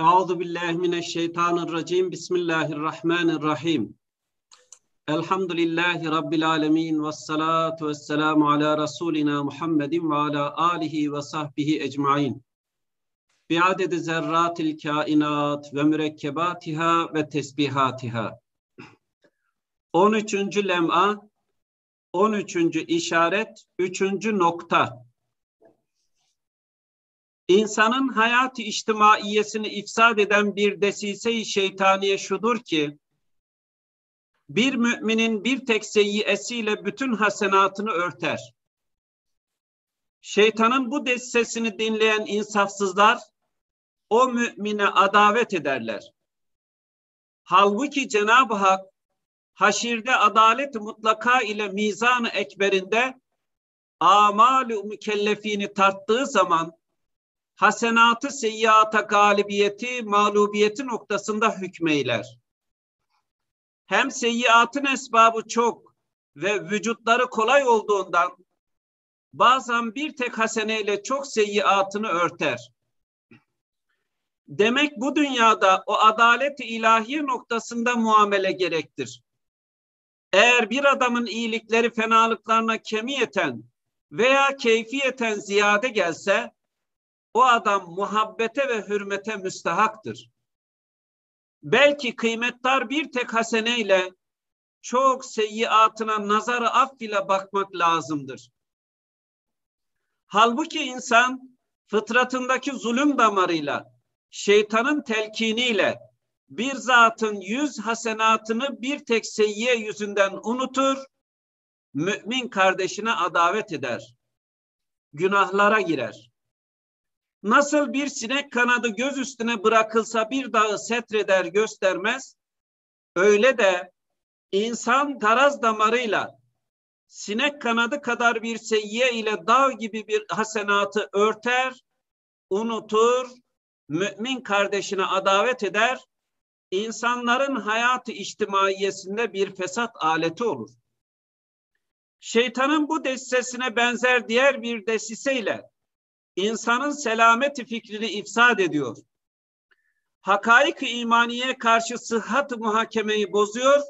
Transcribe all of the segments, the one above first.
Euzu billahi mineşşeytanirracim. Bismillahirrahmanirrahim. Elhamdülillahi rabbil alamin ve salatu vesselamu ala rasulina Muhammedin ve ala alihi ve sahbihi ecmaîn. Bi adedi zerratil kainat ve mürekkebatiha ve tesbihatiha. 13. lem'a 13. işaret 3. nokta İnsanın hayat içtimaiyesini ifsad eden bir desise-i şeytaniye şudur ki, bir müminin bir tek seyyiyesiyle bütün hasenatını örter. Şeytanın bu desisesini dinleyen insafsızlar, o mümine adavet ederler. Halbuki Cenab-ı Hak, haşirde adalet mutlaka ile mizan-ı ekberinde amal-ı mükellefini tarttığı zaman, hasenatı seyyiata galibiyeti, mağlubiyeti noktasında hükmeyler. Hem seyyiatın esbabı çok ve vücutları kolay olduğundan bazen bir tek haseneyle çok seyyiatını örter. Demek bu dünyada o adalet-i ilahiye noktasında muamele gerektir. Eğer bir adamın iyilikleri fenalıklarına kemiyeten veya keyfiyeten ziyade gelse, o adam muhabbete ve hürmete müstahaktır. Belki kıymetdar bir tek haseneyle çok seyyiatına nazarı aff ile bakmak lazımdır. Halbuki insan fıtratındaki zulüm damarıyla, şeytanın telkiniyle bir zatın yüz hasenatını bir tek seyyiye yüzünden unutur, mümin kardeşine adavet eder. Günahlara girer. Nasıl bir sinek kanadı göz üstüne bırakılsa bir dağı setreder göstermez, öyle de insan taraz damarıyla sinek kanadı kadar bir seyyiye ile dağ gibi bir hasenatı örter, unutur, mümin kardeşine adavet eder, insanların hayatı içtimaiyesinde bir fesat aleti olur. Şeytanın bu desisesine benzer diğer bir desiseyle insanın selameti fikrini ifsad ediyor. Hakaik-i imaniye karşı sıhhat muhakemeyi bozuyor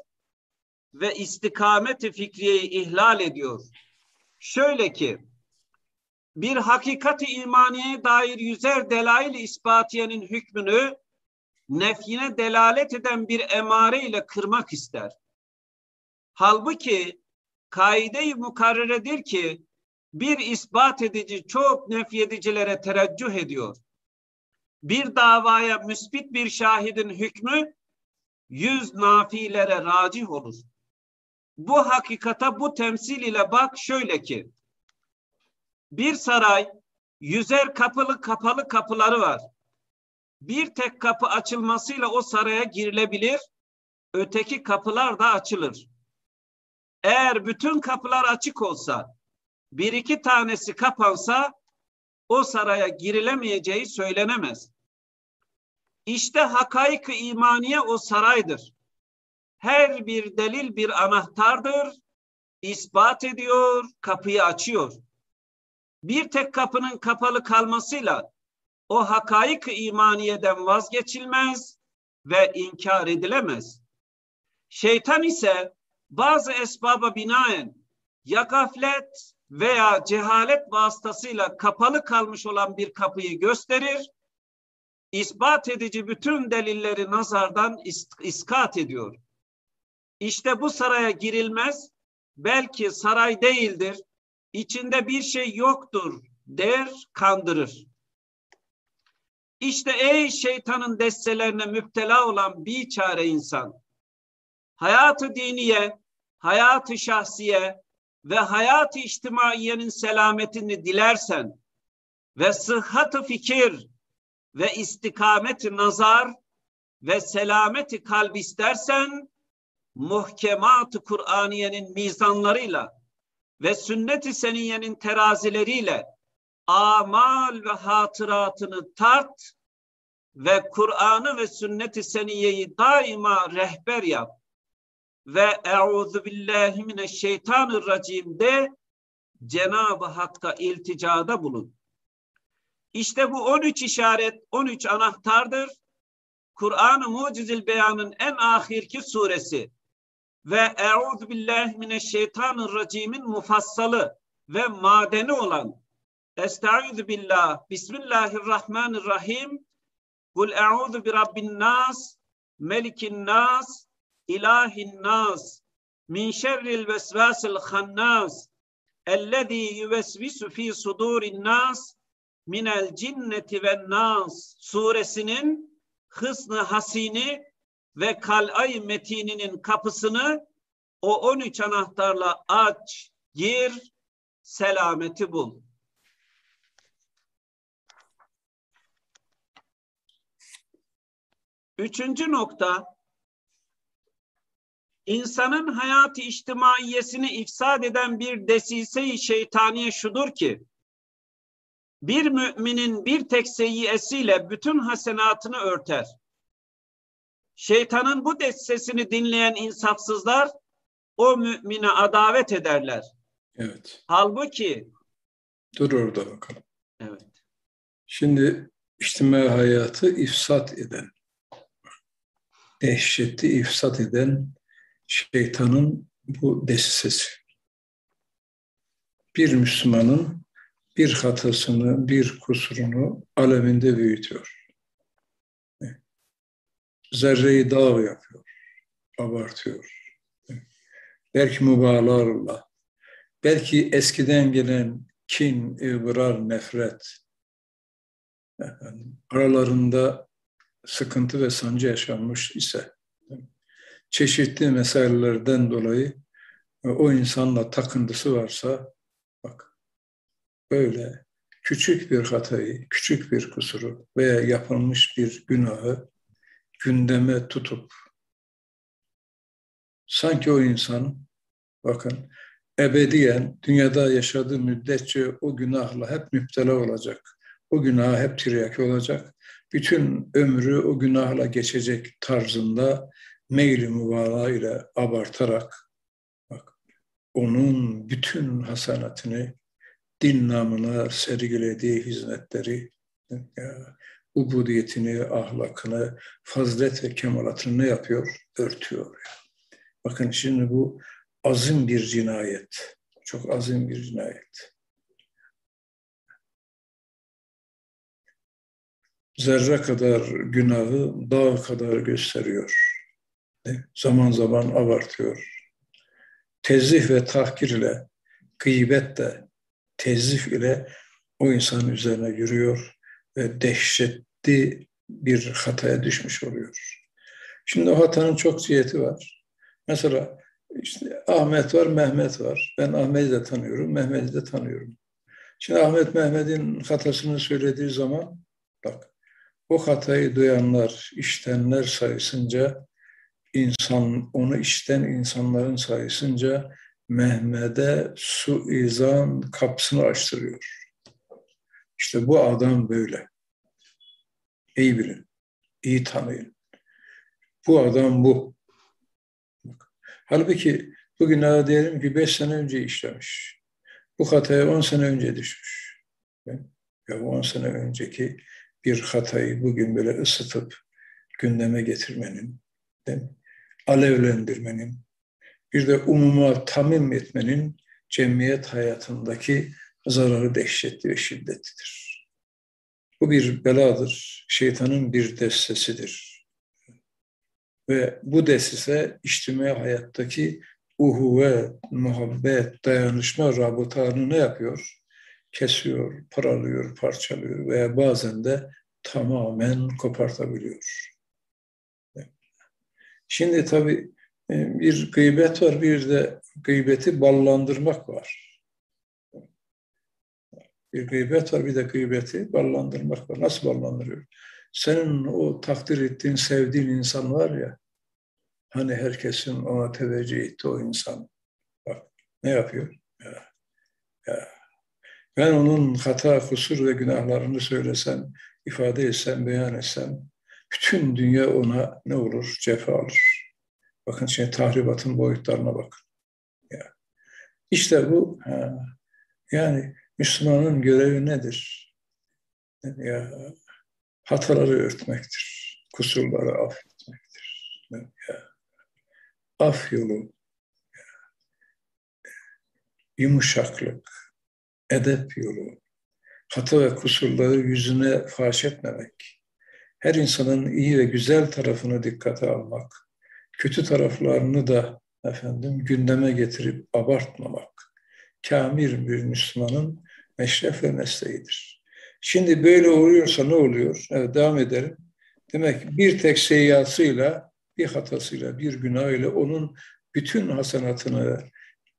ve istikamet-i fikriyeyi ihlal ediyor. Şöyle ki, bir hakikati imaniyeye dair yüzer delail ispatiyenin hükmünü nefyine delalet eden bir emare ile kırmak ister. Halbuki kaide-i mukarreredir ki bir ispat edici çok nefyedicilere tereccüh ediyor. Bir davaya müsbit bir şahidin hükmü yüz nafilere racih olur. Bu hakikata bu temsil ile bak şöyle ki bir saray yüzer kapılı kapalı kapıları var. Bir tek kapı açılmasıyla o saraya girilebilir, öteki kapılar da açılır. Eğer bütün kapılar açık olsa, bir iki tanesi kapansa o saraya girilemeyeceği söylenemez. İşte hakaik imaniye o saraydır. Her bir delil bir anahtardır. ispat ediyor, kapıyı açıyor. Bir tek kapının kapalı kalmasıyla o hakaik imaniyeden vazgeçilmez ve inkar edilemez. Şeytan ise bazı esbaba binaen ya gaflet veya cehalet vasıtasıyla kapalı kalmış olan bir kapıyı gösterir, ispat edici bütün delilleri nazardan iskat ediyor. İşte bu saraya girilmez, belki saray değildir, içinde bir şey yoktur der, kandırır. İşte ey şeytanın destelerine müptela olan bir çare insan, hayatı diniye, hayatı şahsiye, ve hayat-ı içtimaiyenin selametini dilersen ve sıhhat-ı fikir ve istikamet-i nazar ve selameti kalp istersen muhkemat-ı Kur'aniyenin mizanlarıyla ve sünnet-i seniyenin terazileriyle amal ve hatıratını tart ve Kur'an'ı ve sünnet-i seniyeyi daima rehber yap ve euzu billahi mineşşeytanirracim de Cenab-ı Hakk'a ilticada bulun. İşte bu 13 işaret, 13 anahtardır. Kur'an-ı Mucizil Beyan'ın en ahirki suresi. Ve Euzu billahi mineşşeytanirracim'in mufassalı ve madeni olan Estaizu billah Bismillahirrahmanirrahim. Kul e'udhu bi rabbin nas melikin nas ilahin nas min şerril vesvasil hannas ellezî yüvesvisu fî sudûrin nas minel cinneti ve nas suresinin hısnı hasini ve kalay metininin kapısını o 13 anahtarla aç, gir, selameti bul. Üçüncü nokta, insanın hayatı içtimaiyesini ifsad eden bir desise-i şeytaniye şudur ki, bir müminin bir tek seyyiyesiyle bütün hasenatını örter. Şeytanın bu sesini dinleyen insafsızlar o mümine adavet ederler. Evet. Halbuki Dur orada bakalım. Evet. Şimdi içtimai hayatı ifsat eden, dehşetli ifsat eden şeytanın bu desisesi. Bir Müslümanın bir hatasını, bir kusurunu aleminde büyütüyor. Zerreyi dağ yapıyor, abartıyor. Belki mübalağalarla, belki eskiden gelen kin, ıvrar, nefret, aralarında sıkıntı ve sancı yaşanmış ise, çeşitli meselelerden dolayı o insanla takıntısı varsa, bak böyle küçük bir hatayı, küçük bir kusuru veya yapılmış bir günahı gündeme tutup sanki o insan bakın ebediyen dünyada yaşadığı müddetçe o günahla hep müptela olacak. O günaha hep tiryaki olacak. Bütün ömrü o günahla geçecek tarzında meyli mübalağa ile abartarak bak, onun bütün hasanatını din namına sergilediği hizmetleri, ya, ubudiyetini, ahlakını, fazilet ve kemalatını ne yapıyor? Örtüyor. Yani. Bakın şimdi bu azim bir cinayet. Çok azim bir cinayet. Zerre kadar günahı dağ kadar gösteriyor. Zaman zaman abartıyor. Tezih ve tahkir ile, gıybet de tezif ile o insanın üzerine yürüyor ve dehşetli bir hataya düşmüş oluyor. Şimdi o hatanın çok ciheti var. Mesela işte Ahmet var, Mehmet var. Ben Ahmet'i de tanıyorum, Mehmet'i de tanıyorum. Şimdi Ahmet Mehmet'in hatasını söylediği zaman bak o hatayı duyanlar, iştenler sayısınca insan onu işten insanların sayısınca Mehmet'e su izan kapısını açtırıyor. İşte bu adam böyle. İyi bilin, iyi tanıyın. Bu adam bu. Halbuki bu günahı diyelim ki beş sene önce işlemiş. Bu hataya on sene önce düşmüş. Ya on sene önceki bir hatayı bugün böyle ısıtıp gündeme getirmenin, değil mi? Alevlendirmenin, bir de umuma tamim etmenin cemiyet hayatındaki zararı dehşetli ve şiddetlidir. Bu bir beladır, şeytanın bir destesidir. Ve bu destese içtimai hayattaki uhuve, muhabbet, dayanışma rabıtalarını ne yapıyor? Kesiyor, paralıyor, parçalıyor veya bazen de tamamen kopartabiliyor. Şimdi tabii e, bir gıybet var, bir de gıybeti ballandırmak var. Bir gıybet var, bir de gıybeti ballandırmak var. Nasıl ballandırıyor? Senin o takdir ettiğin, sevdiğin insan var ya, hani herkesin ona teveccüh etti o insan. Bak ne yapıyor? Ya, ya. Ben onun hata, kusur ve günahlarını söylesem, ifade etsem, beyan etsem, bütün dünya ona ne olur? Cefa alır. Bakın şimdi tahribatın boyutlarına bakın. Ya. İşte bu yani Müslümanın görevi nedir? Ya, hataları örtmektir. kusurları affetmektir. Ya. Af yolu, yumuşaklık, edep yolu, hata ve kusurları yüzüne faş etmemek, her insanın iyi ve güzel tarafını dikkate almak, kötü taraflarını da efendim gündeme getirip abartmamak, kamil bir Müslümanın meşref ve mesleğidir. Şimdi böyle oluyorsa ne oluyor? Evet devam edelim. Demek bir tek seyyasıyla, bir hatasıyla, bir günahıyla onun bütün hasenatını,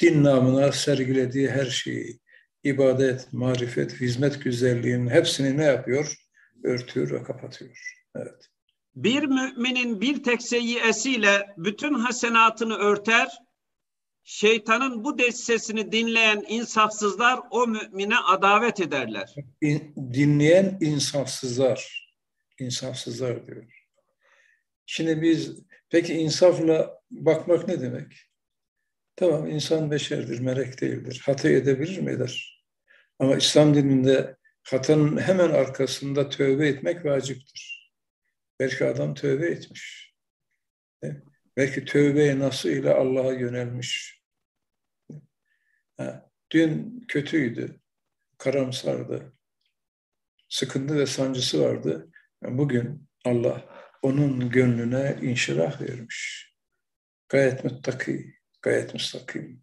din namına sergilediği her şeyi, ibadet, marifet, hizmet güzelliğinin hepsini ne yapıyor? Örtüyor ve kapatıyor. Evet. Bir müminin bir tek seyyiyesiyle bütün hasenatını örter, şeytanın bu destesini dinleyen insafsızlar o mümine adavet ederler. dinleyen insafsızlar, insafsızlar diyor. Şimdi biz, peki insafla bakmak ne demek? Tamam insan beşerdir, melek değildir. Hata edebilir mi? Eder. Ama İslam dininde hatanın hemen arkasında tövbe etmek vaciptir. Belki adam tövbe etmiş. Belki tövbe nasıl ile Allah'a yönelmiş. Dün kötüydü, karamsardı, sıkıntı ve sancısı vardı. Bugün Allah onun gönlüne inşirah vermiş. Gayet muttaki, gayet müstakim.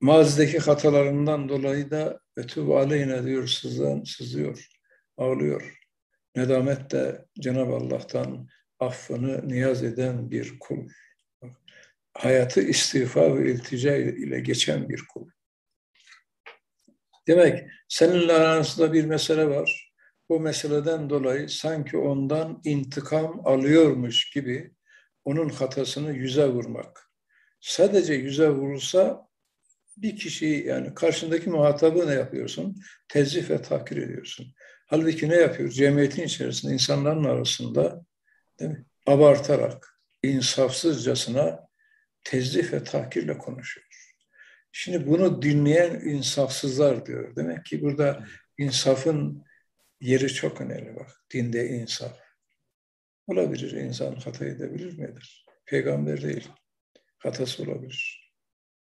Mazideki hatalarından dolayı da etûb aleyhine diyor, sızlan, sızıyor, ağlıyor. Nedamet de Cenab-ı Allah'tan affını niyaz eden bir kul. Hayatı istiğfar ve iltica ile geçen bir kul. Demek seninle arasında bir mesele var. Bu meseleden dolayı sanki ondan intikam alıyormuş gibi onun hatasını yüze vurmak. Sadece yüze vurulsa bir kişi yani karşındaki muhatabı ne yapıyorsun? Tezif ve takdir ediyorsun. Halbuki ne yapıyor? Cemiyetin içerisinde, insanların arasında değil mi? abartarak, insafsızcasına tezif ve tahkirle konuşuyor. Şimdi bunu dinleyen insafsızlar diyor. Demek ki burada insafın yeri çok önemli bak. Dinde insaf. Olabilir. insan hata edebilir midir? Peygamber değil. Hatası olabilir.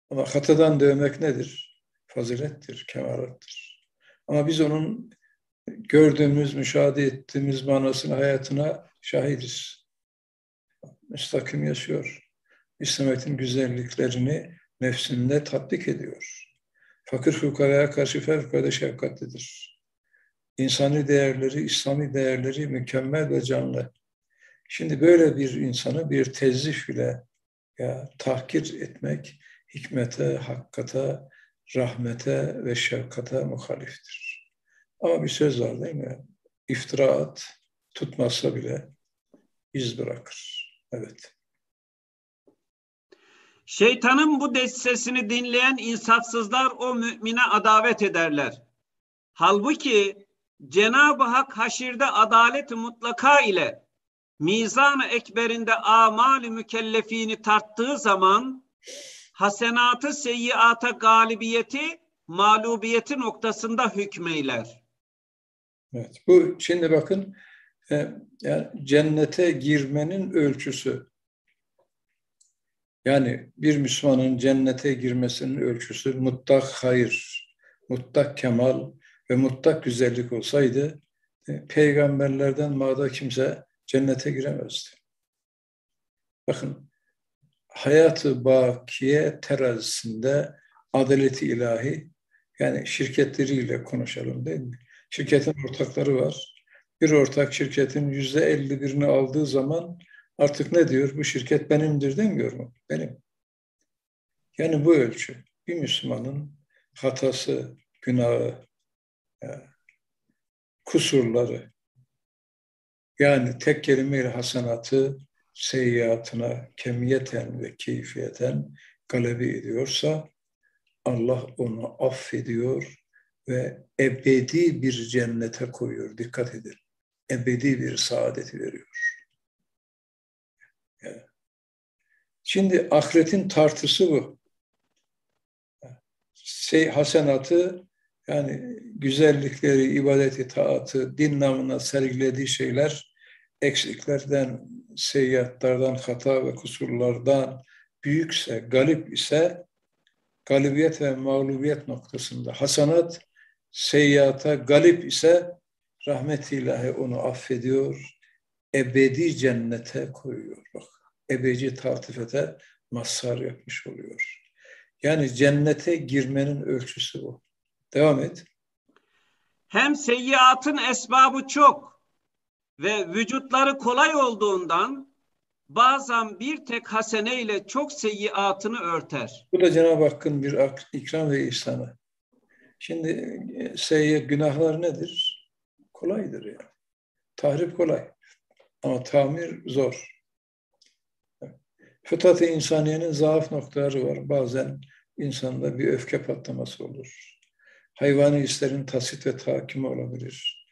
Ama hatadan dövmek nedir? Fazilettir, kemalattir. Ama biz onun gördüğümüz, müşahede ettiğimiz manasını hayatına şahidiz. Müstakim yaşıyor. İslamiyet'in güzelliklerini nefsinde tatbik ediyor. Fakir fukaraya karşı fevkalade şefkatlidir. İnsani değerleri, İslami değerleri mükemmel ve canlı. Şimdi böyle bir insanı bir tezif ile ya tahkir etmek hikmete, hakkata, rahmete ve şefkate muhaliftir. Ama bir söz var değil mi? İftiraat tutmazsa bile iz bırakır. Evet. Şeytanın bu destesini dinleyen insafsızlar o mümine adavet ederler. Halbuki Cenab-ı Hak haşirde adalet mutlaka ile mizan-ı ekberinde amal-i mükellefini tarttığı zaman hasenatı seyyiata galibiyeti mağlubiyeti noktasında hükmeyler. Evet, bu şimdi bakın e, yani cennete girmenin ölçüsü. Yani bir Müslümanın cennete girmesinin ölçüsü mutlak hayır, mutlak kemal ve mutlak güzellik olsaydı e, peygamberlerden mağda kimse cennete giremezdi. Bakın hayatı bakiye terazisinde adaleti ilahi yani şirketleriyle konuşalım değil mi? Şirketin ortakları var. Bir ortak şirketin yüzde elli birini aldığı zaman artık ne diyor? Bu şirket benimdir demiyor mu? Benim. Yani bu ölçü. Bir Müslümanın hatası, günahı, kusurları yani tek kelimeyle hasenatı seyyiatına kemiyeten ve keyfiyeten galebi ediyorsa Allah onu affediyor ve ebedi bir cennete koyuyor. Dikkat edin. Ebedi bir saadeti veriyor. Şimdi ahiretin tartısı bu. Şey, hasenatı yani güzellikleri, ibadeti, taatı, din namına sergilediği şeyler eksiklerden, seyyiatlardan, hata ve kusurlardan büyükse, galip ise galibiyet ve mağlubiyet noktasında hasanat, seyyata galip ise rahmet ilahi onu affediyor, ebedi cennete koyuyor. Bak, ebedi tatifete mazhar yapmış oluyor. Yani cennete girmenin ölçüsü bu. Devam et. Hem seyyiatın esbabı çok ve vücutları kolay olduğundan bazen bir tek hasene ile çok seyyiatını örter. Bu da Cenab-ı Hakk'ın bir ikram ve ihsanı. Şimdi e, seyyi günahlar nedir? Kolaydır yani. Tahrip kolay. Ama tamir zor. Fıtrat-ı insaniyenin zaaf noktaları var. Bazen insanda bir öfke patlaması olur. Hayvani hislerin tasit ve takimi olabilir.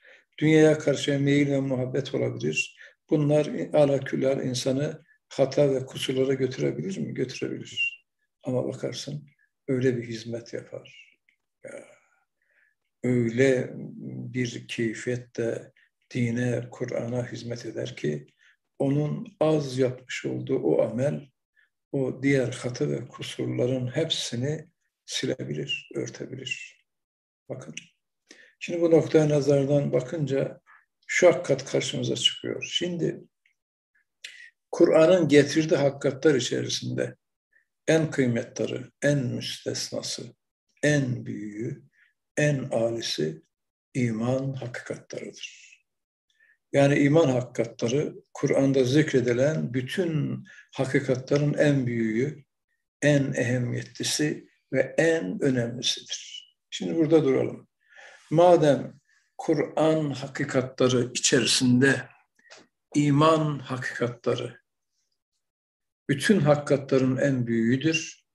Dünyaya karşı meyil ve muhabbet olabilir. Bunlar alaküller insanı hata ve kusurlara götürebilir mi? Götürebilir. Ama bakarsın öyle bir hizmet yapar. Ya, öyle bir keyfiyette dine, Kur'an'a hizmet eder ki onun az yapmış olduğu o amel o diğer hata ve kusurların hepsini silebilir, örtebilir. Bakın. Şimdi bu noktaya nazardan bakınca şu hakikat karşımıza çıkıyor. Şimdi Kur'an'ın getirdiği hakikatler içerisinde en kıymetleri, en müstesnası, en büyüğü, en alisi iman hakikatleridir. Yani iman hakikatları Kur'an'da zikredilen bütün hakikatların en büyüğü, en ehemmiyetlisi ve en önemlisidir. Şimdi burada duralım. Madem Kur'an hakikatları içerisinde iman hakikatları bütün hakikatların en büyüğüdür.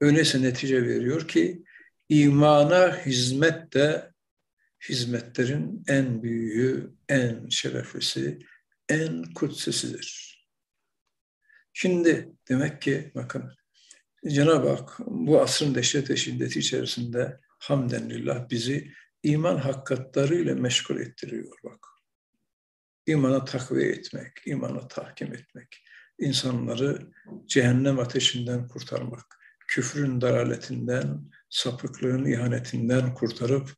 Öyleyse netice veriyor ki imana hizmet de hizmetlerin en büyüğü, en şereflisi, en kutsisidir. Şimdi demek ki bakın Cenab-ı Hak bu asrın dehşet ve şiddeti içerisinde hamdenillah bizi iman hakikatlarıyla meşgul ettiriyor bak. İmana takviye etmek, imana tahkim etmek, insanları cehennem ateşinden kurtarmak, küfrün daraletinden, sapıklığın ihanetinden kurtarıp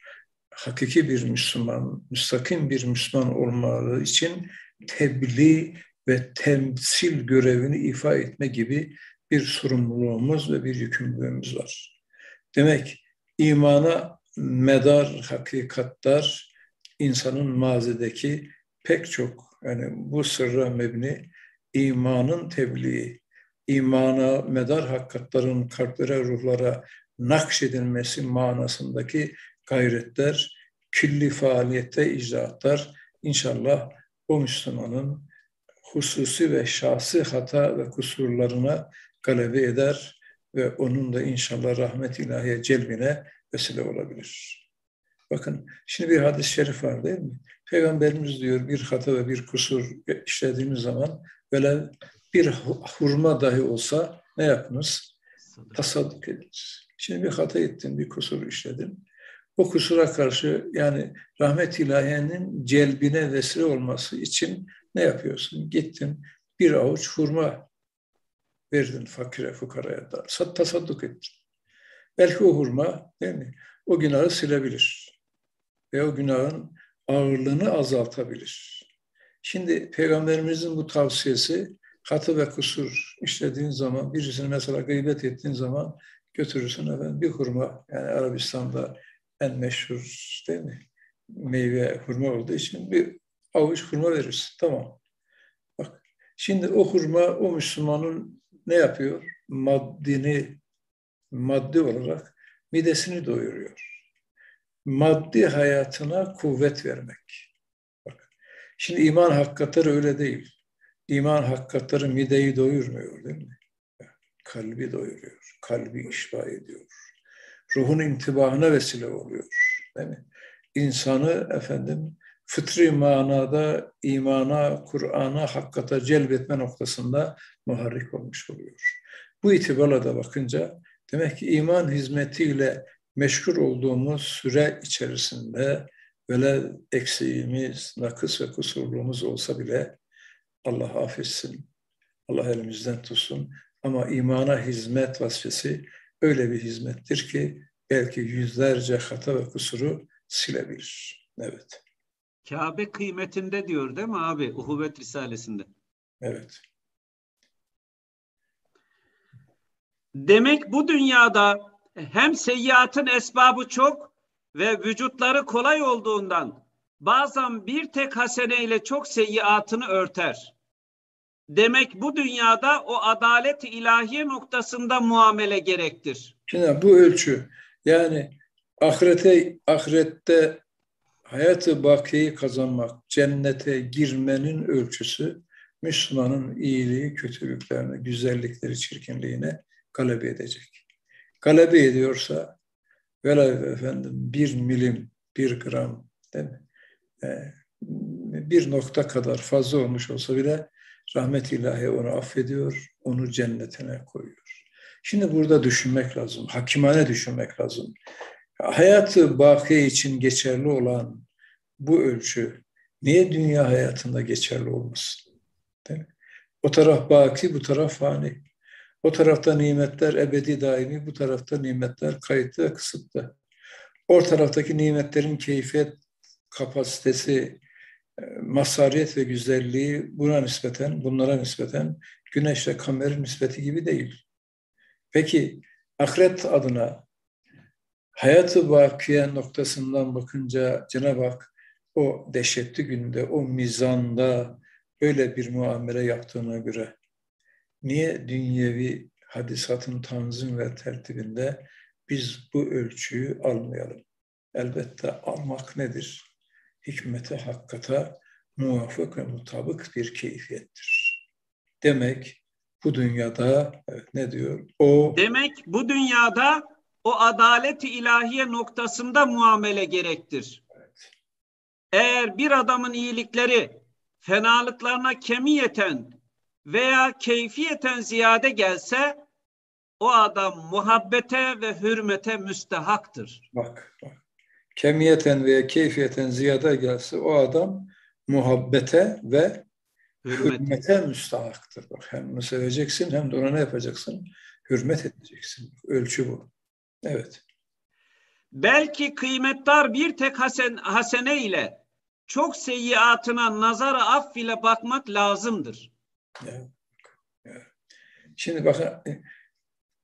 hakiki bir Müslüman, müstakim bir Müslüman olmaları için tebliğ ve temsil görevini ifa etme gibi bir sorumluluğumuz ve bir yükümlülüğümüz var. Demek imana medar hakikatlar insanın mazideki pek çok yani bu sırra mebni imanın tebliği, imana medar hakikatların kalplere, ruhlara nakşedilmesi manasındaki gayretler, külli faaliyette icraatlar inşallah o Müslümanın hususi ve şahsi hata ve kusurlarına galebe eder ve onun da inşallah rahmet ilahiye celbine vesile olabilir. Bakın şimdi bir hadis-i şerif var değil mi? Peygamberimiz diyor bir hata ve bir kusur işlediğimiz zaman böyle bir hurma dahi olsa ne yapınız? Tasadduk ediniz. Şimdi bir hata ettin, bir kusur işledin. O kusura karşı yani rahmet ilahiyenin celbine vesile olması için ne yapıyorsun? Gittin bir avuç hurma verdin fakire fukaraya da tasadduk ettin. Belki o hurma değil mi? O günahı silebilir. Ve o günahın ağırlığını azaltabilir. Şimdi Peygamberimizin bu tavsiyesi katı ve kusur işlediğin zaman, birisini mesela gıybet ettiğin zaman götürürsün efendim bir hurma, yani Arabistan'da en meşhur değil mi? Meyve hurma olduğu için bir avuç hurma verirsin. Tamam. Bak şimdi o hurma o Müslümanın ne yapıyor? Maddini maddi olarak midesini doyuruyor. Maddi hayatına kuvvet vermek. Bak. Şimdi iman hakikatleri öyle değil. İman hakikatleri mideyi doyurmuyor değil mi? Kalbi doyuruyor. Kalbi işba ediyor. Ruhun intibahına vesile oluyor. Değil mi? İnsanı efendim fıtri manada imana, Kur'an'a, hakikate celbetme noktasında muharrik olmuş oluyor. Bu itibarla da bakınca demek ki iman hizmetiyle meşgul olduğumuz süre içerisinde böyle eksiğimiz, nakıs ve kusurluğumuz olsa bile Allah affetsin. Allah elimizden tutsun. Ama imana hizmet vasfesi öyle bir hizmettir ki belki yüzlerce hata ve kusuru silebilir. Evet. Kabe kıymetinde diyor değil mi abi? Uhuvvet Risalesi'nde. Evet. Demek bu dünyada hem seyyiatın esbabı çok ve vücutları kolay olduğundan bazen bir tek hasene ile çok seyyiatını örter. Demek bu dünyada o adalet ilahiye noktasında muamele gerektir. Şimdi bu ölçü yani ahirete ahirette hayatı bakiyi kazanmak, cennete girmenin ölçüsü Müslümanın iyiliği, kötülüklerine, güzellikleri, çirkinliğine galebe edecek. Galebe ediyorsa velev efendim bir milim, bir gram değil mi? Ee, bir nokta kadar fazla olmuş olsa bile rahmet ilahi onu affediyor, onu cennetine koyuyor. Şimdi burada düşünmek lazım, hakimane düşünmek lazım. Hayatı baki için geçerli olan bu ölçü niye dünya hayatında geçerli olmasın? Değil mi? O taraf baki, bu taraf fani. O tarafta nimetler ebedi daimi, bu tarafta nimetler kayıtlı ve kısıtlı. O taraftaki nimetlerin keyfiyet kapasitesi, e, masariyet ve güzelliği buna nispeten, bunlara nispeten güneşle kamerin nispeti gibi değil. Peki ahiret adına hayatı bakiye noktasından bakınca Cenab-ı Hak o dehşetli günde, o mizanda öyle bir muamele yaptığına göre niye dünyevi hadisatın tanzim ve tertibinde biz bu ölçüyü almayalım? Elbette almak nedir? Hikmete, hakkata muvafık ve mutabık bir keyfiyettir. Demek bu dünyada evet, ne diyor? O Demek bu dünyada o adaleti ilahiye noktasında muamele gerektir. Evet. Eğer bir adamın iyilikleri fenalıklarına kemiyeten veya keyfiyeten ziyade gelse o adam muhabbete ve hürmete müstehaktır. Bak, bak. Kemiyeten veya keyfiyeten ziyade gelse o adam muhabbete ve hürmete, hürmete müstahaktır. Bak hem onu seveceksin hem de ona ne yapacaksın? Hürmet edeceksin. Ölçü bu. Evet. Belki kıymetdar bir tek hasen, hasene ile çok seyyiatına nazara aff ile bakmak lazımdır. Şimdi bakın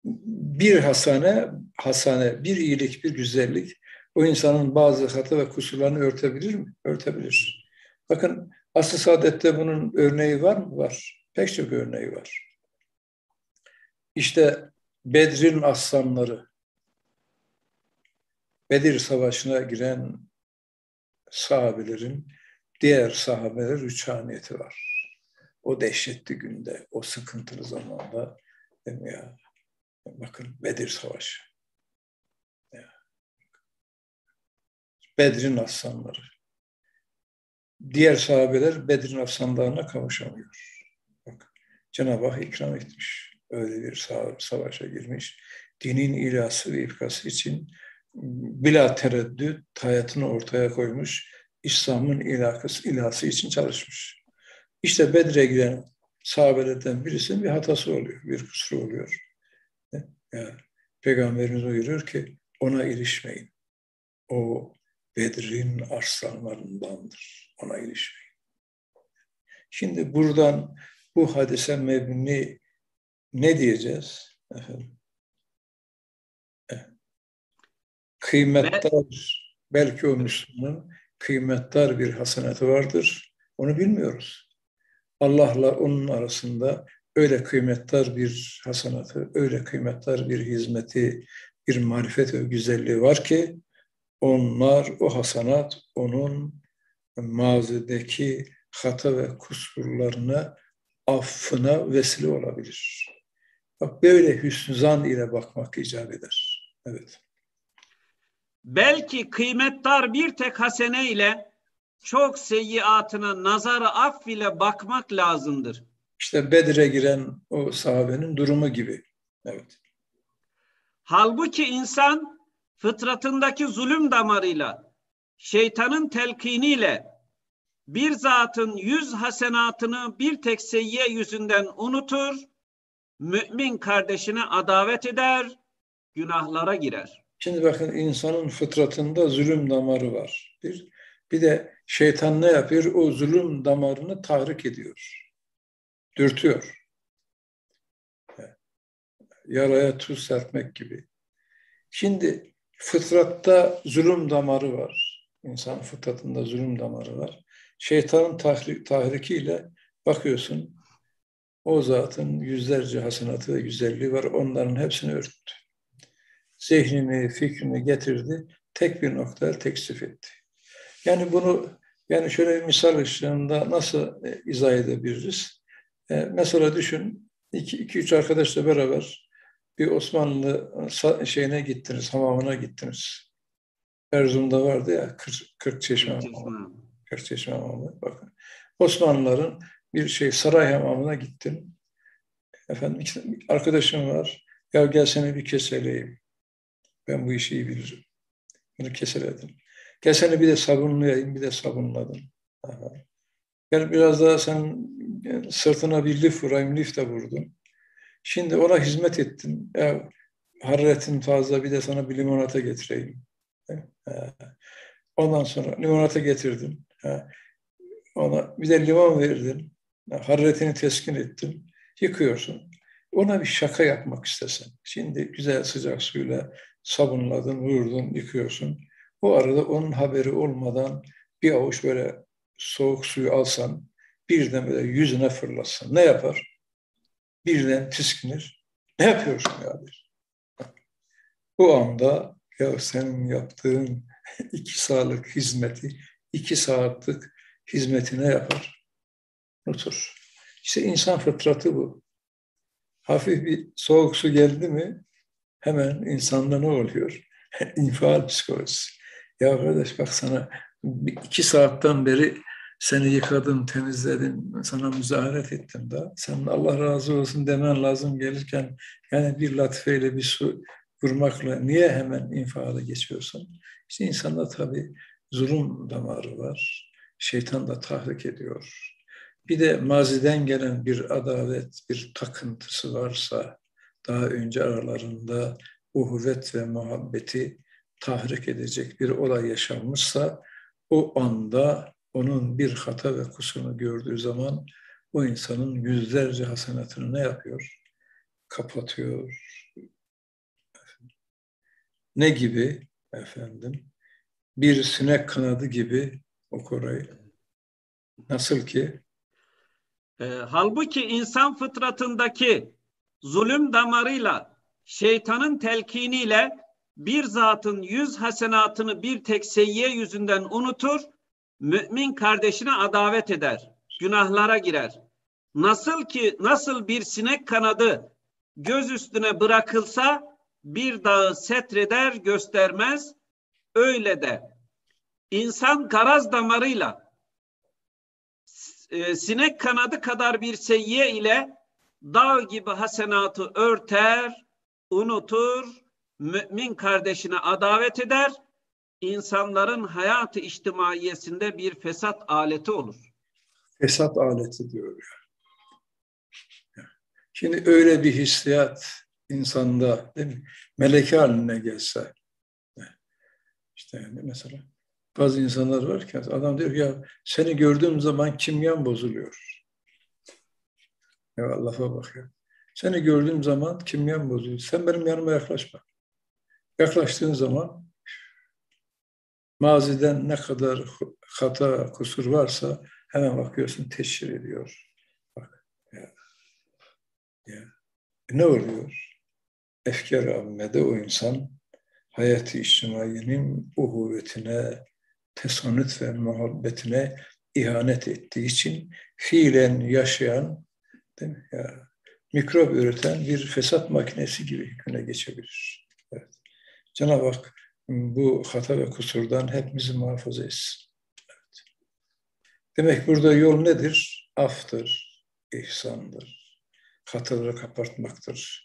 bir hasane, hasane, bir iyilik, bir güzellik o insanın bazı hata ve kusurlarını örtebilir mi? Örtebilir. Bakın asıl saadette bunun örneği var mı? Var. Pek çok örneği var. İşte Bedir'in aslanları, Bedir Savaşı'na giren sahabelerin diğer sahabeler rüçhaniyeti var. O dehşetli günde, o sıkıntılı zamanda ya, bakın Bedir Savaşı. Bedir'in aslanları. Diğer sahabeler Bedir'in aslanlarına kavuşamıyor. Bak, Cenab-ı Hak ikram etmiş. Öyle bir savaşa girmiş. Dinin ilası ve ifkası için bila tereddüt hayatını ortaya koymuş. İslam'ın ilakası, ilası için çalışmış. İşte Bedir'e giden sahabelerden birisinin bir hatası oluyor, bir kusuru oluyor. Yani Peygamberimiz buyuruyor ki ona ilişmeyin. O Bedir'in arslanlarındandır. Ona ilişmeyin. Şimdi buradan bu hadise mebni ne diyeceğiz? Efendim? Kıymetdar, belki o Müslümanın kıymetdar bir hasenatı vardır. Onu bilmiyoruz. Allah'la onun arasında öyle kıymetdar bir hasanatı, öyle kıymetdar bir hizmeti, bir marifet ve güzelliği var ki onlar, o hasanat onun mazideki hata ve kusurlarına affına vesile olabilir. Bak böyle hüsnü ile bakmak icap eder. Evet. Belki kıymetdar bir tek hasene ile çok seyyiatına nazarı aff ile bakmak lazımdır. İşte Bedir'e giren o sahabenin durumu gibi. Evet. Halbuki insan fıtratındaki zulüm damarıyla, şeytanın telkiniyle bir zatın yüz hasenatını bir tek seyyiye yüzünden unutur, mümin kardeşine adavet eder, günahlara girer. Şimdi bakın insanın fıtratında zulüm damarı var. Bir, bir de şeytan ne yapıyor? O zulüm damarını tahrik ediyor. Dürtüyor. Yaraya tuz serpmek gibi. Şimdi fıtratta zulüm damarı var. İnsan fıtratında zulüm damarı var. Şeytanın tahrik, tahrikiyle bakıyorsun o zatın yüzlerce hasenatı ve güzelliği var. Onların hepsini örttü. Zihnini, fikrini getirdi. Tek bir noktaya teksif etti. Yani bunu yani şöyle bir misal ışığında nasıl e, izah edebiliriz? E, mesela düşün, iki, iki üç arkadaşla beraber bir Osmanlı şeyine gittiniz, hamamına gittiniz. Erzurum'da vardı ya, Kırk, Kırk Çeşme hamamı. Kırk Çeşme hamamı. Bakın. Osmanlıların bir şey saray hamamına gittim. Efendim arkadaşım var. Ya gel seni bir keseleyim. Ben bu işi iyi bilirim. Bunu keseledim. Gel seni bir de sabunlayayım, bir de sabunladım. Aha. Gel biraz daha sen sırtına bir lif vurayım, lif de vurdum. Şimdi ona hizmet ettim. Ya, hararetin fazla bir de sana bir limonata getireyim. Ondan sonra limonata getirdim. Ona bir de limon verdim. Hararetini teskin ettim. Yıkıyorsun. Ona bir şaka yapmak istesen. Şimdi güzel sıcak suyla sabunladın, vurdun, yıkıyorsun. Bu arada onun haberi olmadan bir avuç böyle soğuk suyu alsan, birden böyle yüzüne fırlatsan ne yapar? Birden tiskinir. Ne yapıyorsun ya der. Bu anda ya senin yaptığın iki saatlik hizmeti, iki saatlik hizmetine yapar. Unutur. İşte insan fıtratı bu. Hafif bir soğuk su geldi mi hemen insanda ne oluyor? İnfial psikolojisi. Ya kardeş bak sana iki saatten beri seni yıkadım, temizledim, sana müzaharet ettim da sen Allah razı olsun demen lazım gelirken yani bir latifeyle bir su vurmakla niye hemen infiale geçiyorsun? İşte insanda tabii zulüm damarı var. Şeytan da tahrik ediyor. Bir de maziden gelen bir adalet, bir takıntısı varsa daha önce aralarında uhuvvet ve muhabbeti tahrik edecek bir olay yaşanmışsa o anda onun bir hata ve kusurunu gördüğü zaman o insanın yüzlerce hasenatını ne yapıyor? Kapatıyor. Ne gibi efendim? Bir sinek kanadı gibi o orayı. Nasıl ki? E, halbuki insan fıtratındaki zulüm damarıyla, şeytanın telkiniyle bir zatın yüz hasenatını bir tek seyyiye yüzünden unutur, mümin kardeşine adavet eder, günahlara girer. Nasıl ki nasıl bir sinek kanadı göz üstüne bırakılsa bir dağı setreder göstermez, öyle de insan garaz damarıyla e, sinek kanadı kadar bir seyyiye ile dağ gibi hasenatı örter, unutur, mümin kardeşine adavet eder, insanların hayatı içtimaiyesinde bir fesat aleti olur. Fesat aleti diyor. Şimdi öyle bir hissiyat insanda değil mi? Meleke haline gelse. İşte yani mesela bazı insanlar var ki adam diyor ya seni gördüğüm zaman kimyan bozuluyor. Ya lafa bak ya. Seni gördüğüm zaman kimyan bozuluyor. Sen benim yanıma yaklaşma. Yaklaştığın zaman maziden ne kadar hata, kusur varsa hemen bakıyorsun teşhir ediyor. Bak ya. ya. Ne oluyor? Efkar ammede o insan hayatı içtimaiyenin uhuvvetine, tesanüt ve muhabbetine ihanet ettiği için fiilen yaşayan değil mi? Ya, mikrop üreten bir fesat makinesi gibi hükmüne geçebilir. Cenab-ı Hak bu hata ve kusurdan hepimizi muhafaza etsin. Evet. Demek burada yol nedir? Aftır, ihsandır, hataları kapatmaktır,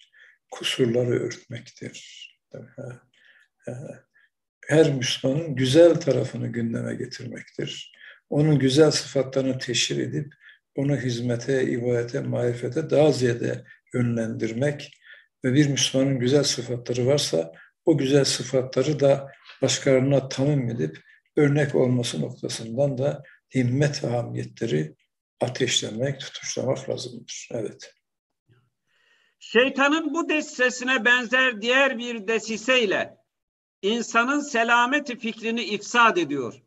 kusurları örtmektir. Her Müslümanın güzel tarafını gündeme getirmektir. onun güzel sıfatlarını teşhir edip onu hizmete, ibadete, marifete daha ziyade yönlendirmek ve bir Müslümanın güzel sıfatları varsa o güzel sıfatları da başkalarına tamim edip örnek olması noktasından da himmet ve hamiyetleri ateşlemek, tutuşlamak lazımdır. Evet. Şeytanın bu desisesine benzer diğer bir desiseyle insanın selameti fikrini ifsad ediyor.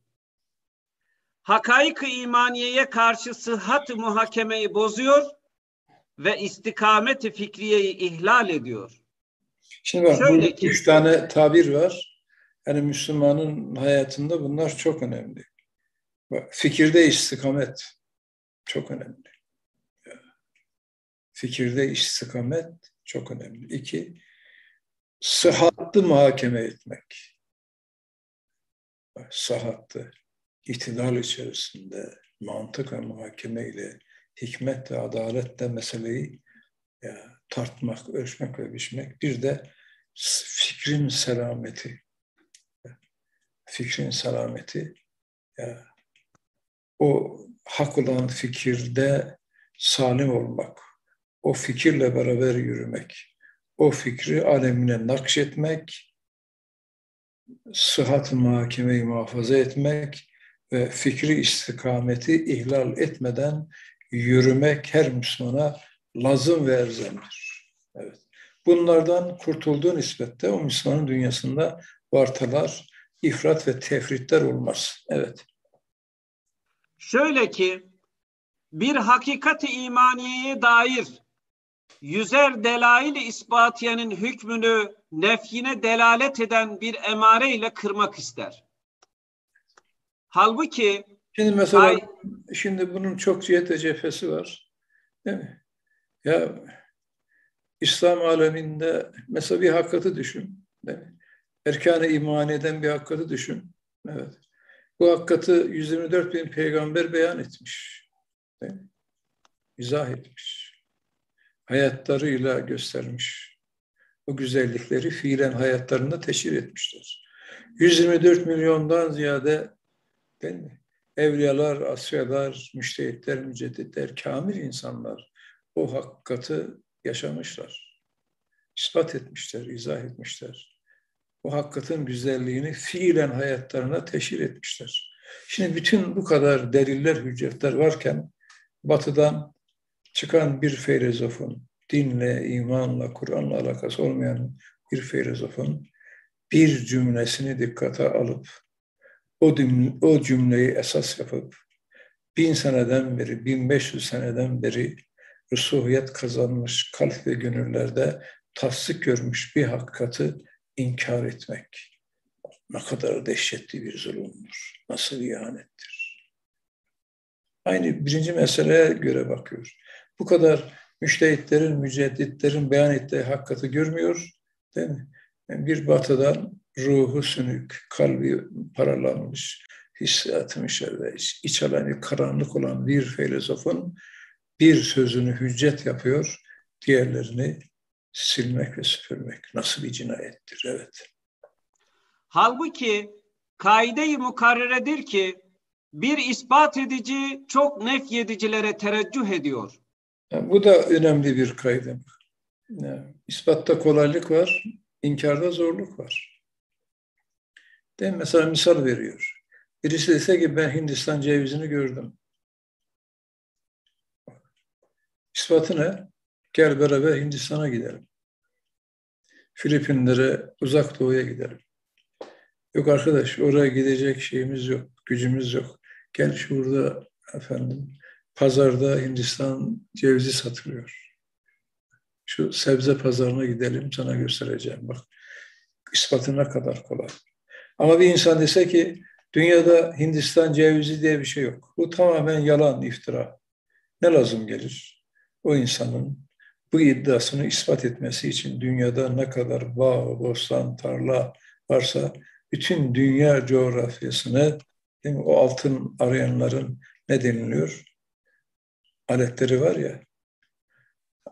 Hakaik-ı imaniyeye karşı sıhhat muhakemeyi bozuyor ve istikamet-i fikriyeyi ihlal ediyor. Şimdi bak Şöyle ki, üç tane tabir var. Yani Müslümanın hayatında bunlar çok önemli. Bak, fikirde istikamet çok önemli. Fikirde istikamet çok önemli. İki, sıhhatlı muhakeme etmek. Sıhhatlı, itidal içerisinde mantık ve muhakeme ile hikmet ve adaletle meseleyi ya, tartmak, ölçmek ve biçmek. Bir de fikrin selameti. Fikrin selameti. O hak olan fikirde salim olmak, o fikirle beraber yürümek, o fikri alemine nakşetmek, sıhhat muhakemeyi muhafaza etmek ve fikri istikameti ihlal etmeden yürümek her Müslümana lazım ve erzemdir. Evet. Bunlardan kurtulduğu nispette o Müslümanın dünyasında vartalar, ifrat ve tefritler olmaz. Evet. Şöyle ki bir hakikati imaniyeye dair yüzer delail-i ispatiyenin hükmünü nefyine delalet eden bir emare ile kırmak ister. Halbuki Şimdi mesela ay, şimdi bunun çok cihet cephesi var. Değil mi? Ya İslam aleminde mesela bir hakikati düşün. Erkan-ı iman eden bir hakikati düşün. Evet. Bu hakikati 124 bin peygamber beyan etmiş. İzah etmiş. Hayatlarıyla göstermiş. O güzellikleri fiilen hayatlarında teşhir etmişler. 124 milyondan ziyade değil mi? Evliyalar, asyalar, müştehitler, mücedditler, kamil insanlar o hakikati yaşamışlar. İspat etmişler, izah etmişler. O hakikatin güzelliğini fiilen hayatlarına teşhir etmişler. Şimdi bütün bu kadar deliller, hüccetler varken batıdan çıkan bir filozofun, dinle, imanla, Kur'an'la alakası olmayan bir filozofun bir cümlesini dikkate alıp o, cümle, o cümleyi esas yapıp bin seneden beri, bin beş yüz seneden beri rusuhiyet kazanmış kalp ve gönüllerde tasdik görmüş bir hakikati inkar etmek ne kadar dehşetli bir zulümdür, nasıl ihanettir. Aynı birinci meseleye göre bakıyor. Bu kadar müştehitlerin, mücedditlerin beyan ettiği hakikati görmüyor. Değil mi? Yani bir batıdan ruhu sünük, kalbi paralanmış, hissiyatı müşerre, iç alanı karanlık olan bir filozofun bir sözünü hüccet yapıyor, diğerlerini silmek ve süpürmek. Nasıl bir cinayettir, evet. Halbuki kaide-i mukarreredir ki bir ispat edici çok nefyedicilere tereccüh ediyor. Yani bu da önemli bir kaydı. Yani ispatta kolaylık var, inkarda zorluk var. Değil mi? Mesela misal veriyor. Birisi dese ki ben Hindistan cevizini gördüm. İspatı ne? Gel beraber Hindistan'a gidelim. Filipinlere, uzak doğuya gidelim. Yok arkadaş oraya gidecek şeyimiz yok, gücümüz yok. Gel şurada efendim pazarda Hindistan cevizi satılıyor. Şu sebze pazarına gidelim sana göstereceğim bak. İspatı ne kadar kolay. Ama bir insan dese ki dünyada Hindistan cevizi diye bir şey yok. Bu tamamen yalan, iftira. Ne lazım gelir? O insanın bu iddiasını ispat etmesi için dünyada ne kadar bağ, bostan, tarla varsa bütün dünya coğrafyasını değil mi, o altın arayanların ne deniliyor? Aletleri var ya,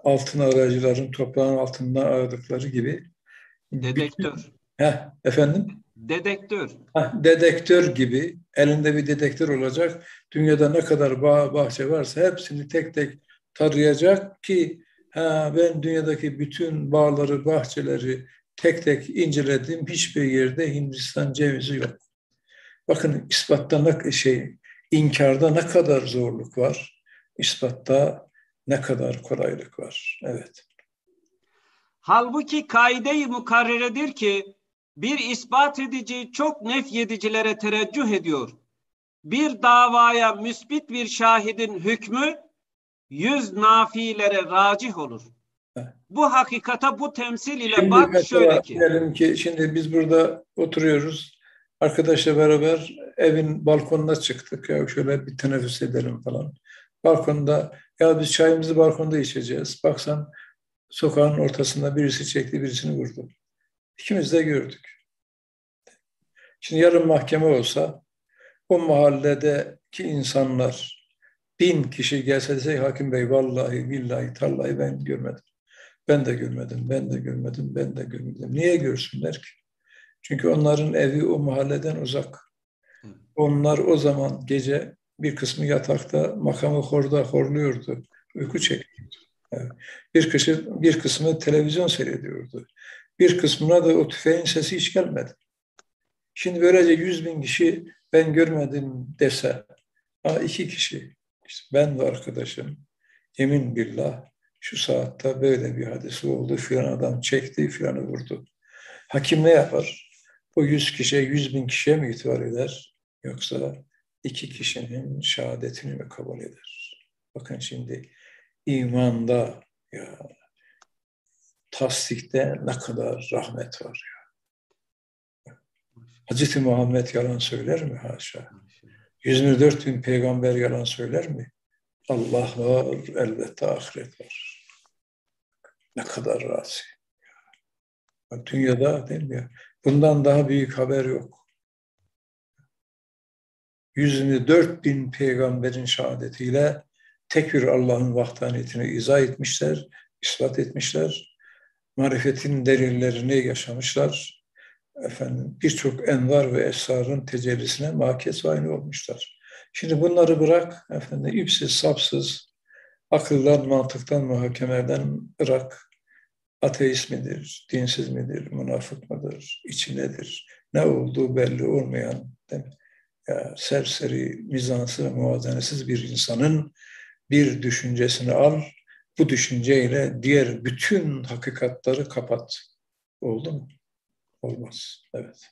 altın aracıların toprağın altından aradıkları gibi. Dedektör. Bütün, heh, efendim? Dedektör. Heh, dedektör gibi elinde bir dedektör olacak. Dünyada ne kadar bağ, bahçe varsa hepsini tek tek tarayacak ki ha, ben dünyadaki bütün bağları, bahçeleri tek tek inceledim. Hiçbir yerde Hindistan cevizi yok. Bakın ispatta ne şey, inkarda ne kadar zorluk var. ispatta ne kadar kolaylık var. Evet. Halbuki kaide-i mukarreredir ki bir ispat edici çok nefyedicilere tereccüh ediyor. Bir davaya müsbit bir şahidin hükmü yüz nafilere racih olur. Bu hakikata bu temsil ile şimdi bak şöyle ki. Diyelim ki şimdi biz burada oturuyoruz. Arkadaşla beraber evin balkonuna çıktık. Ya şöyle bir teneffüs edelim falan. Balkonda ya biz çayımızı balkonda içeceğiz. Baksan sokağın ortasında birisi çekti birisini vurdu. İkimiz de gördük. Şimdi yarın mahkeme olsa o mahalledeki insanlar bin kişi gelse dese hakim bey vallahi billahi tallahi ben görmedim. Ben de görmedim, ben de görmedim, ben de görmedim. Niye görsünler ki? Çünkü onların evi o mahalleden uzak. Onlar o zaman gece bir kısmı yatakta makamı horda horluyordu. Uyku çekiyordu. Bir, kısmı, bir kısmı televizyon seyrediyordu. Bir kısmına da o tüfeğin sesi hiç gelmedi. Şimdi böylece yüz bin kişi ben görmedim dese, ha iki kişi, işte ben ve arkadaşım, emin billah şu saatte böyle bir hadisi oldu, filan adam çekti, filanı vurdu. Hakim ne yapar? O yüz kişiye, yüz bin kişiye mi itibar eder? Yoksa iki kişinin şehadetini mi kabul eder? Bakın şimdi imanda ya tasdikte ne kadar rahmet var ya. Hazreti Muhammed yalan söyler mi? Haşa. 124 bin peygamber yalan söyler mi? Allah var, elbette ahiret var. Ne kadar razi. Dünyada değil mi? Bundan daha büyük haber yok. 124 bin peygamberin şehadetiyle tek bir Allah'ın vahdaniyetini izah etmişler, ispat etmişler. Marifetin delillerini yaşamışlar. Efendim birçok envar ve esrarın tecellisine makes aynı olmuşlar. Şimdi bunları bırak efendim ipsiz sapsız akıldan, mantıktan, muhakemeden bırak. Ateist midir, dinsiz midir, münafık mıdır, içi nedir, ne olduğu belli olmayan? Ya, serseri, mizansı ve muvazenesiz bir insanın bir düşüncesini al, bu düşünceyle diğer bütün hakikatları kapat. Oldu mu? Olmaz. Evet.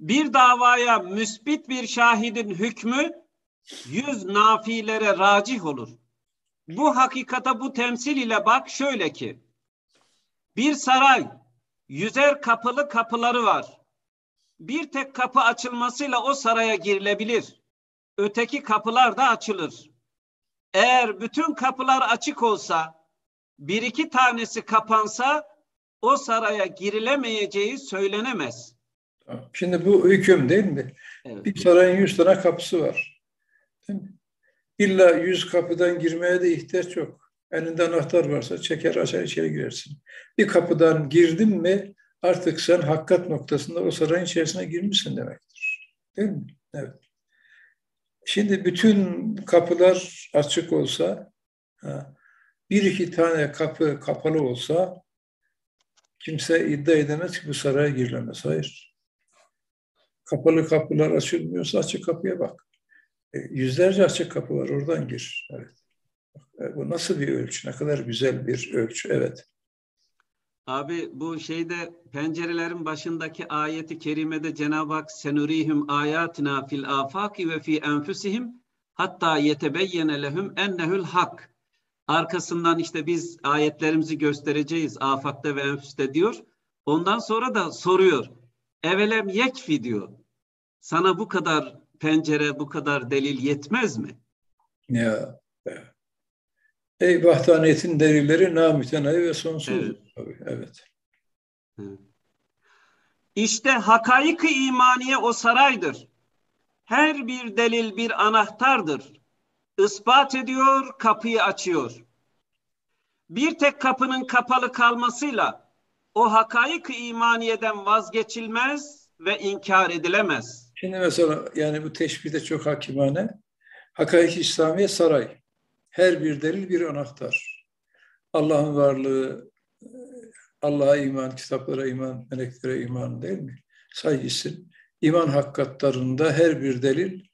Bir davaya müsbit bir şahidin hükmü yüz nafilere racih olur. Bu hakikata bu temsil ile bak şöyle ki bir saray yüzer kapılı kapıları var. Bir tek kapı açılmasıyla o saraya girilebilir öteki kapılar da açılır. Eğer bütün kapılar açık olsa, bir iki tanesi kapansa o saraya girilemeyeceği söylenemez. Şimdi bu hüküm değil mi? Evet. Bir sarayın yüz tane kapısı var. Değil mi? İlla yüz kapıdan girmeye de ihtiyaç yok. Elinde anahtar varsa çeker açar içeri girersin. Bir kapıdan girdin mi artık sen hakikat noktasında o sarayın içerisine girmişsin demektir. Değil mi? Evet. Şimdi bütün kapılar açık olsa, bir iki tane kapı kapalı olsa kimse iddia edemez ki bu saraya girilemez. Hayır. Kapalı kapılar açılmıyorsa açık kapıya bak. E, yüzlerce açık kapı var oradan gir. Evet. E, bu nasıl bir ölçü? Ne kadar güzel bir ölçü. Evet. Abi bu şeyde pencerelerin başındaki ayeti kerimede Cenab-ı Hak senurihim ayatina fil afaki ve fi enfusihim hatta yetebeyyene lehum ennehül hak. Arkasından işte biz ayetlerimizi göstereceğiz afakta ve enfüste diyor. Ondan sonra da soruyor. Evelem yekfi diyor. Sana bu kadar pencere, bu kadar delil yetmez mi? Ya. Ey vahdaniyetin delilleri namütenayi ve sonsuz. Evet. Tabii, evet. İşte hakaik-i imaniye o saraydır. Her bir delil bir anahtardır. Ispat ediyor, kapıyı açıyor. Bir tek kapının kapalı kalmasıyla o hakaik imaniyeden vazgeçilmez ve inkar edilemez. Şimdi mesela yani bu teşbihde çok hakimane. Hakaik İslamiye saray. Her bir delil bir anahtar. Allah'ın varlığı, Allah'a iman, kitaplara iman, meleklere iman değil mi? Saygısın. İman hakikatlarında her bir delil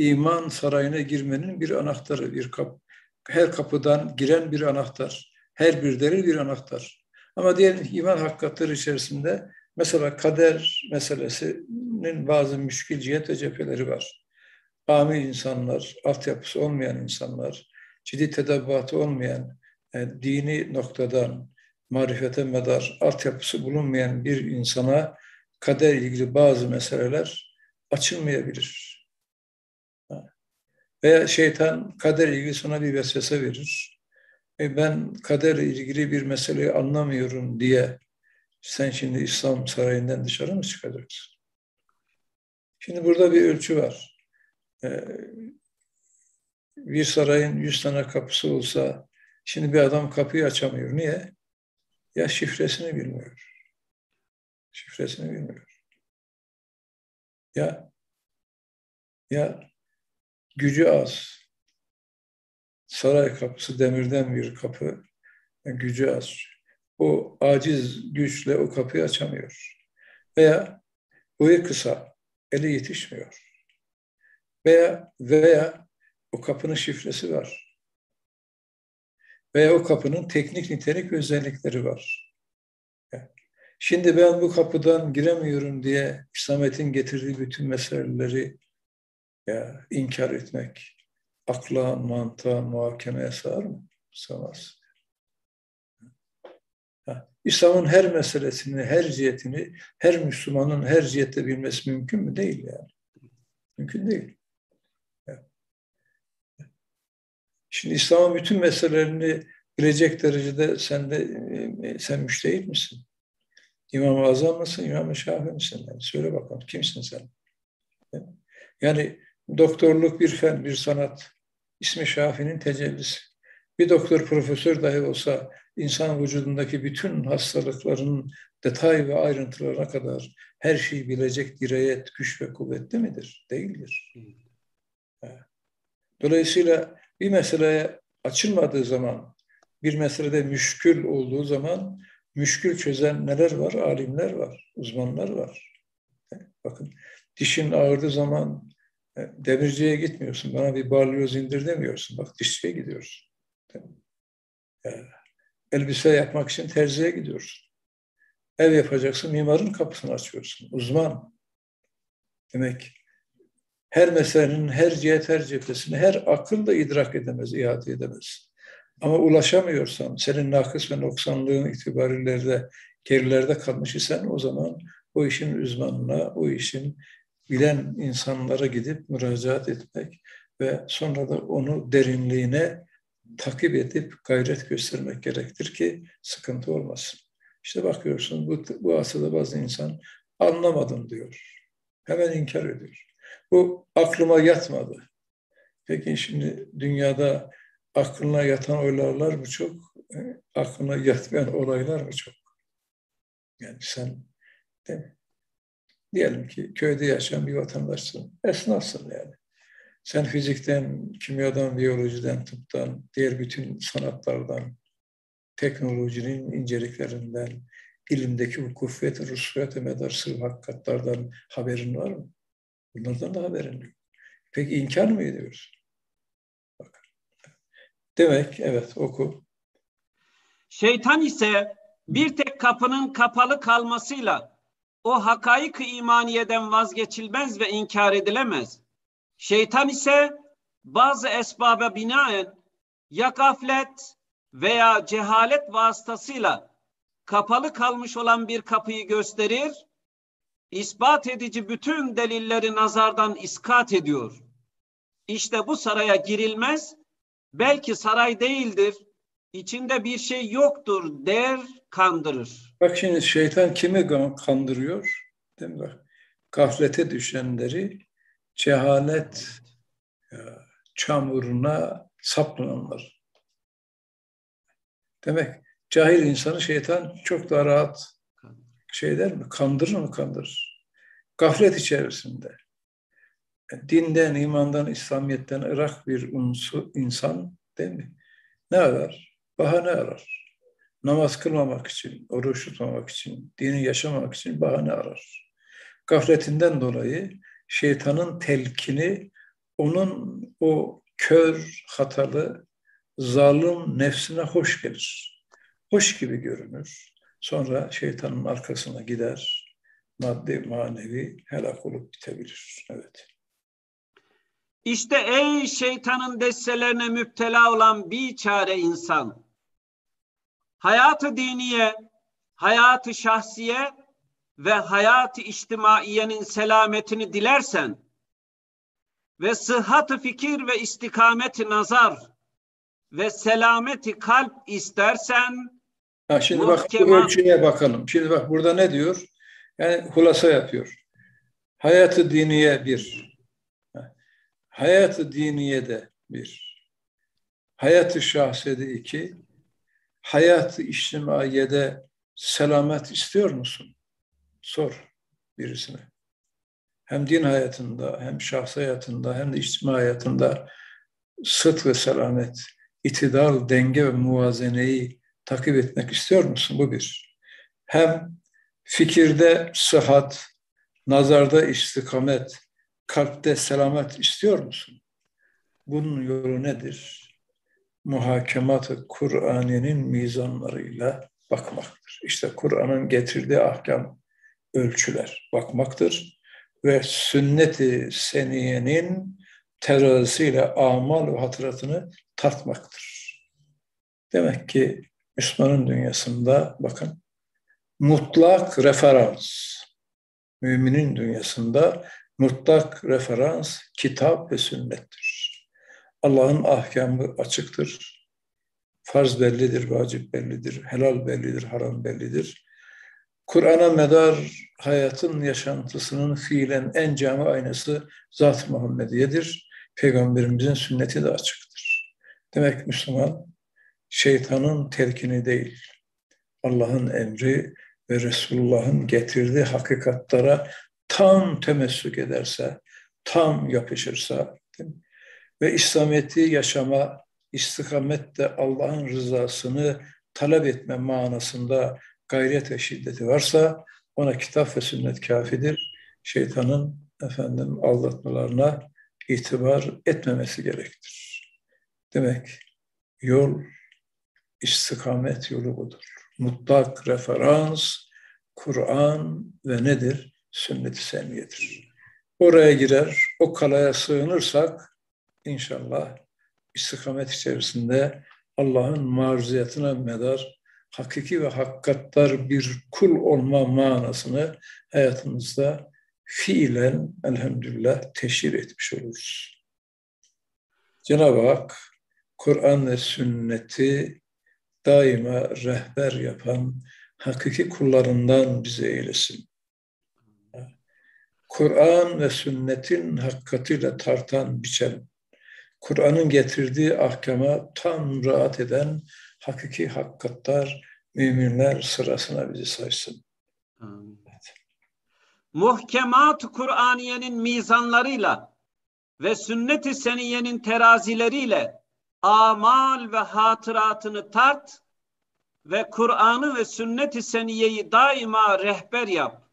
iman sarayına girmenin bir anahtarı, bir kap. Her kapıdan giren bir anahtar. Her bir delil bir anahtar. Ama diğer iman hakikatleri içerisinde mesela kader meselesinin bazı müşkil cihet ve cepheleri var. Ami insanlar, altyapısı olmayan insanlar, ciddi tedabbatı olmayan, yani e, dini noktadan marifete medar altyapısı bulunmayan bir insana kader ilgili bazı meseleler açılmayabilir. Veya şeytan kader ilgili sana bir vesvese verir. E ben kader ilgili bir meseleyi anlamıyorum diye sen şimdi İslam sarayından dışarı mı çıkacaksın? Şimdi burada bir ölçü var. Ee, bir sarayın yüz tane kapısı olsa şimdi bir adam kapıyı açamıyor. Niye? Ya şifresini bilmiyor. Şifresini bilmiyor. Ya ya gücü az. Saray kapısı demirden bir kapı. Gücü az. O aciz güçle o kapıyı açamıyor. Veya boyu kısa, eli yetişmiyor. Veya veya o kapının şifresi var. Veya o kapının teknik nitelik özellikleri var. Şimdi ben bu kapıdan giremiyorum diye İslamiyet'in getirdiği bütün meseleleri ya, inkar etmek akla, mantığa, muhakemeye sığar mı? Sığmaz. İslam'ın her meselesini, her cihetini, her Müslümanın her cihette bilmesi mümkün mü? Değil yani. Mümkün değil. Şimdi İslam'ın bütün meselelerini bilecek derecede sen de e, sen müştehit misin? İmam-ı Azam mısın, İmam-ı Şafi misin? Yani söyle bakalım, kimsin sen? Yani doktorluk bir fen, bir sanat. İsmi Şafi'nin tecellisi. Bir doktor, profesör dahi olsa insan vücudundaki bütün hastalıkların detay ve ayrıntılarına kadar her şeyi bilecek dirayet, güç ve kuvvetli midir? Değildir. Dolayısıyla bir meseleye açılmadığı zaman, bir meselede müşkül olduğu zaman müşkül çözen neler var? Alimler var, uzmanlar var. Bakın dişin ağrıdığı zaman demirciye gitmiyorsun. Bana bir balyoz indir demiyorsun. Bak dişçiye gidiyorsun. Yani, elbise yapmak için terziye gidiyorsun. Ev yapacaksın, mimarın kapısını açıyorsun. Uzman. Demek her meselenin her cihet, her cephesini her akıl da idrak edemez, ihate edemez. Ama ulaşamıyorsan, senin nakıs ve noksanlığın itibariyle de gerilerde kalmış isen o zaman o işin uzmanına, o işin bilen insanlara gidip müracaat etmek ve sonra da onu derinliğine takip edip gayret göstermek gerektir ki sıkıntı olmasın. İşte bakıyorsun bu, bu asırda bazı insan anlamadım diyor. Hemen inkar ediyor. Bu aklıma yatmadı. Peki şimdi dünyada aklına yatan olaylar mı çok, e, aklına yatmayan olaylar mı çok? Yani sen değil mi? Diyelim ki köyde yaşayan bir vatandaşsın, esnafsın yani. Sen fizikten, kimyadan, biyolojiden, tıptan, diğer bütün sanatlardan, teknolojinin inceliklerinden, ilimdeki bu kuvvet, rusiyete medar sır hakikatlardan haberin var mı? Bunlardan da haberin yok. Peki inkar mı ediyoruz? Bak. Demek, evet oku. Şeytan ise bir tek kapının kapalı kalmasıyla o hakaik imaniyeden vazgeçilmez ve inkar edilemez. Şeytan ise bazı esbaba binaen ya gaflet veya cehalet vasıtasıyla kapalı kalmış olan bir kapıyı gösterir, ispat edici bütün delilleri nazardan iskat ediyor. İşte bu saraya girilmez, belki saray değildir, içinde bir şey yoktur der, kandırır. Bak şimdi şeytan kimi kandırıyor? Değil mi? Gaflete düşenleri cehalet çamuruna saplananlar. Demek cahil insanı şeytan çok daha rahat şey der mi? Kandırır mı kandırır? Gaflet içerisinde. Dinden, imandan, İslamiyet'ten ırak bir unsu, insan değil mi? Ne arar? Bahane arar. Namaz kılmamak için, oruç tutmamak için, dini yaşamamak için bahane arar. Gafletinden dolayı şeytanın telkini onun o kör, hatalı, zalim nefsine hoş gelir. Hoş gibi görünür. Sonra şeytanın arkasına gider. Maddi, manevi helak olup bitebilir. Evet. İşte ey şeytanın destelerine müptela olan bir çare insan. Hayatı diniye, hayatı şahsiye ve hayatı içtimaiyenin selametini dilersen ve sıhhatı fikir ve istikameti nazar ve selameti kalp istersen ha, şimdi bak bu ölçüye bakalım. Şimdi bak burada ne diyor? Yani hulasa yapıyor. Hayatı diniye bir. Hayatı diniye de bir. Hayatı şahsede iki. Hayatı içtimaiyede selamet istiyor musun? Sor birisine. Hem din hayatında, hem şahs hayatında, hem de içtima hayatında sıt ve selamet, itidal, denge ve muvazeneyi takip etmek istiyor musun? Bu bir. Hem fikirde sıhhat, nazarda istikamet, kalpte selamet istiyor musun? Bunun yolu nedir? Muhakemat-ı Kur'an'ın mizanlarıyla bakmaktır. İşte Kur'an'ın getirdiği ahkam ölçüler bakmaktır ve sünnet-i seniyenin terazisiyle amal ve hatıratını tartmaktır. Demek ki Müslümanın dünyasında bakın mutlak referans, müminin dünyasında mutlak referans kitap ve sünnettir. Allah'ın ahkamı açıktır. Farz bellidir, vacip bellidir, helal bellidir, haram bellidir. Kur'an'a medar hayatın yaşantısının fiilen en cami aynası Zat-ı Muhammediye'dir. Peygamberimizin sünneti de açıktır. Demek Müslüman şeytanın telkini değil, Allah'ın emri ve Resulullah'ın getirdiği hakikatlara tam temessük ederse, tam yapışırsa ve İslamiyet'i yaşama, istikamette Allah'ın rızasını talep etme manasında gayret ve şiddeti varsa ona kitap ve sünnet kafidir. Şeytanın efendim aldatmalarına itibar etmemesi gerektir. Demek yol istikamet yolu budur. Mutlak referans Kur'an ve nedir? Sünnet-i seniyedir. Oraya girer, o kalaya sığınırsak inşallah istikamet içerisinde Allah'ın maruziyatına medar hakiki ve hakikattar bir kul olma manasını hayatımızda fiilen elhamdülillah teşhir etmiş oluruz. Cenab-ı Hak Kur'an ve sünneti daima rehber yapan hakiki kullarından bize eylesin. Kur'an ve sünnetin hakikatiyle tartan, biçen, Kur'an'ın getirdiği ahkama tam rahat eden hakiki hakikatlar, müminler sırasına bizi saysın. Evet. Muhkemat Kur'aniyenin mizanlarıyla ve sünnet-i seniyenin terazileriyle amal ve hatıratını tart ve Kur'an'ı ve sünnet-i seniyeyi daima rehber yap.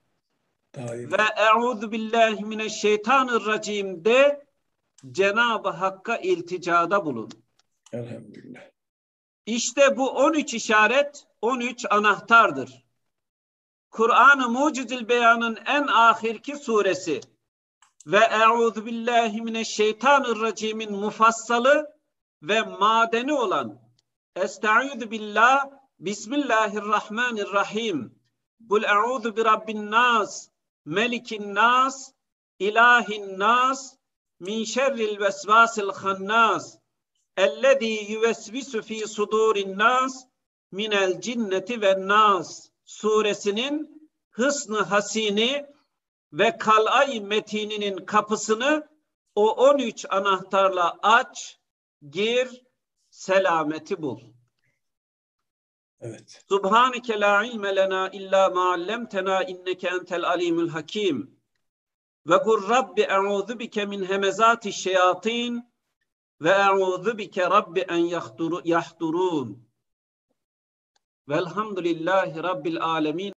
Daima. Ve e'udhu billahi mineşşeytanirracim de Cenab-ı Hakk'a ilticada bulun. Elhamdülillah. İşte bu 13 işaret 13 anahtardır. Kur'an-ı Mucizül Beyan'ın en ahirki suresi ve Eûzu billahi mineşşeytanirracim'in mufassalı ve madeni olan Estaizu billah Bismillahirrahmanirrahim Kul eûzu bi rabbin nas melikin nas ilahin nas min şerril vesvasil hannas ellezî yüvesvisu fî sudûrin nas minel cinneti ve nas suresinin hısnı hasini ve kalay metininin kapısını o 13 anahtarla aç, gir, selameti bul. Evet. Subhaneke la ilme lena illa ma allamtena inneke entel alimul hakim. Ve kur Rabbi e'udhu bike min hemezati şeyatin ve e'udhu bike Rabbi en yahduru, yahdurun. Velhamdülillahi Rabbil alemin.